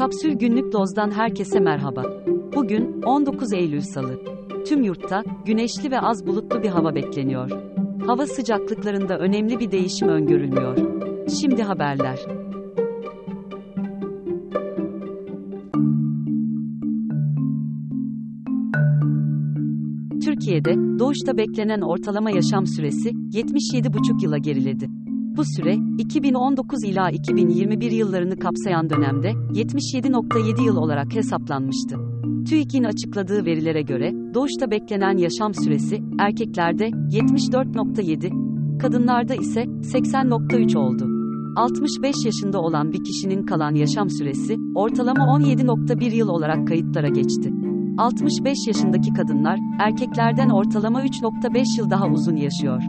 Kapsül Günlük Doz'dan herkese merhaba. Bugün 19 Eylül Salı. Tüm yurtta güneşli ve az bulutlu bir hava bekleniyor. Hava sıcaklıklarında önemli bir değişim öngörülmüyor. Şimdi haberler. Türkiye'de doğuşta beklenen ortalama yaşam süresi 77,5 yıla geriledi. Bu süre 2019 ila 2021 yıllarını kapsayan dönemde 77.7 yıl olarak hesaplanmıştı. TÜİK'in açıkladığı verilere göre doğuşta beklenen yaşam süresi erkeklerde 74.7, kadınlarda ise 80.3 oldu. 65 yaşında olan bir kişinin kalan yaşam süresi ortalama 17.1 yıl olarak kayıtlara geçti. 65 yaşındaki kadınlar erkeklerden ortalama 3.5 yıl daha uzun yaşıyor.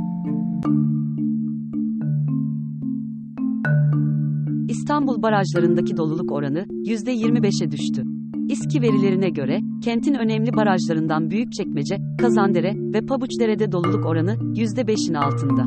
İstanbul barajlarındaki doluluk oranı %25'e düştü. İSKİ verilerine göre, kentin önemli barajlarından Büyükçekmece, Kazandere ve Pabuçdere'de doluluk oranı %5'in altında.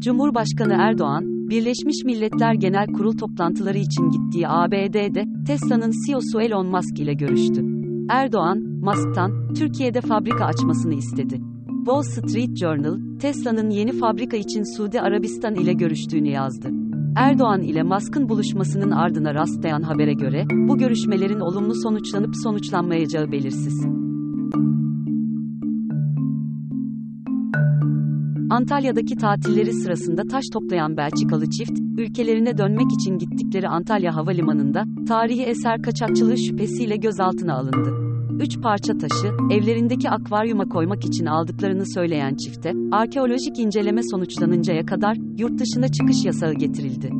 Cumhurbaşkanı Erdoğan, Birleşmiş Milletler Genel Kurul toplantıları için gittiği ABD'de Tesla'nın CEO'su Elon Musk ile görüştü. Erdoğan, Musk'tan Türkiye'de fabrika açmasını istedi. Wall Street Journal, Tesla'nın yeni fabrika için Suudi Arabistan ile görüştüğünü yazdı. Erdoğan ile Musk'ın buluşmasının ardına rastlayan habere göre, bu görüşmelerin olumlu sonuçlanıp sonuçlanmayacağı belirsiz. Antalya'daki tatilleri sırasında taş toplayan Belçikalı çift, ülkelerine dönmek için gittikleri Antalya Havalimanı'nda, tarihi eser kaçakçılığı şüphesiyle gözaltına alındı. Üç parça taşı, evlerindeki akvaryuma koymak için aldıklarını söyleyen çifte, arkeolojik inceleme sonuçlanıncaya kadar, yurt dışına çıkış yasağı getirildi.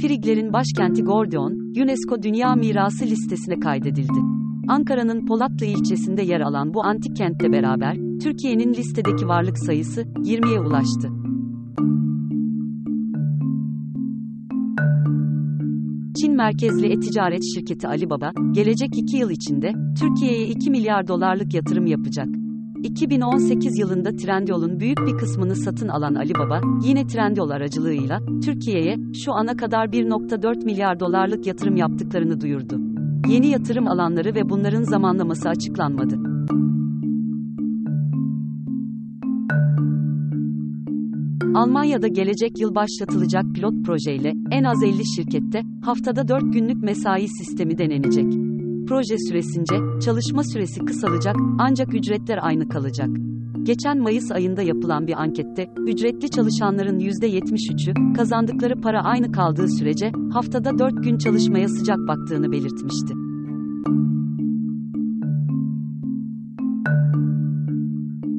Friglerin başkenti Gordion, UNESCO Dünya Mirası listesine kaydedildi. Ankara'nın Polatlı ilçesinde yer alan bu antik kentle beraber, Türkiye'nin listedeki varlık sayısı 20'ye ulaştı. Merkezli e-ticaret şirketi Alibaba, gelecek 2 yıl içinde Türkiye'ye 2 milyar dolarlık yatırım yapacak. 2018 yılında Trendyol'un büyük bir kısmını satın alan Alibaba, yine Trendyol aracılığıyla Türkiye'ye şu ana kadar 1.4 milyar dolarlık yatırım yaptıklarını duyurdu. Yeni yatırım alanları ve bunların zamanlaması açıklanmadı. Almanya'da gelecek yıl başlatılacak pilot projeyle en az 50 şirkette haftada 4 günlük mesai sistemi denenecek. Proje süresince çalışma süresi kısalacak ancak ücretler aynı kalacak. Geçen Mayıs ayında yapılan bir ankette ücretli çalışanların %73'ü kazandıkları para aynı kaldığı sürece haftada 4 gün çalışmaya sıcak baktığını belirtmişti.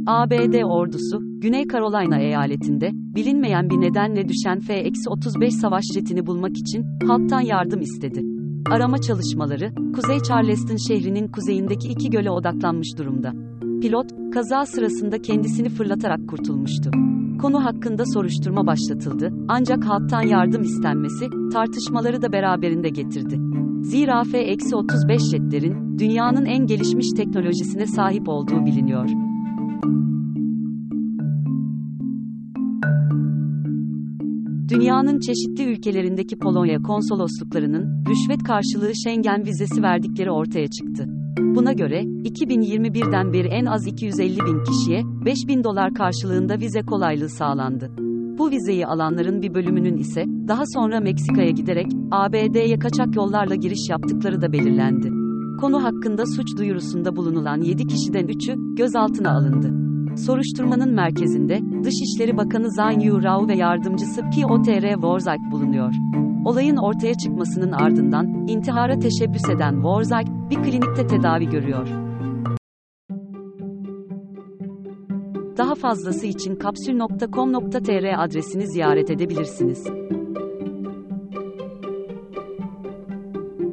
ABD ordusu, Güney Carolina eyaletinde, bilinmeyen bir nedenle düşen F-35 savaş jetini bulmak için, halktan yardım istedi. Arama çalışmaları, Kuzey Charleston şehrinin kuzeyindeki iki göle odaklanmış durumda. Pilot, kaza sırasında kendisini fırlatarak kurtulmuştu. Konu hakkında soruşturma başlatıldı, ancak halktan yardım istenmesi, tartışmaları da beraberinde getirdi. Zira F-35 jetlerin, dünyanın en gelişmiş teknolojisine sahip olduğu biliniyor. Dünyanın çeşitli ülkelerindeki Polonya konsolosluklarının rüşvet karşılığı Schengen vizesi verdikleri ortaya çıktı. Buna göre 2021'den beri en az 250 bin kişiye 5 bin dolar karşılığında vize kolaylığı sağlandı. Bu vizeyi alanların bir bölümünün ise daha sonra Meksika'ya giderek ABD'ye kaçak yollarla giriş yaptıkları da belirlendi. Konu hakkında suç duyurusunda bulunulan 7 kişiden 3'ü gözaltına alındı. Soruşturmanın merkezinde, Dışişleri Bakanı Zhang Yurao ve yardımcısı Piotr Worzak bulunuyor. Olayın ortaya çıkmasının ardından, intihara teşebbüs eden Worzak, bir klinikte tedavi görüyor. Daha fazlası için kapsül.com.tr adresini ziyaret edebilirsiniz.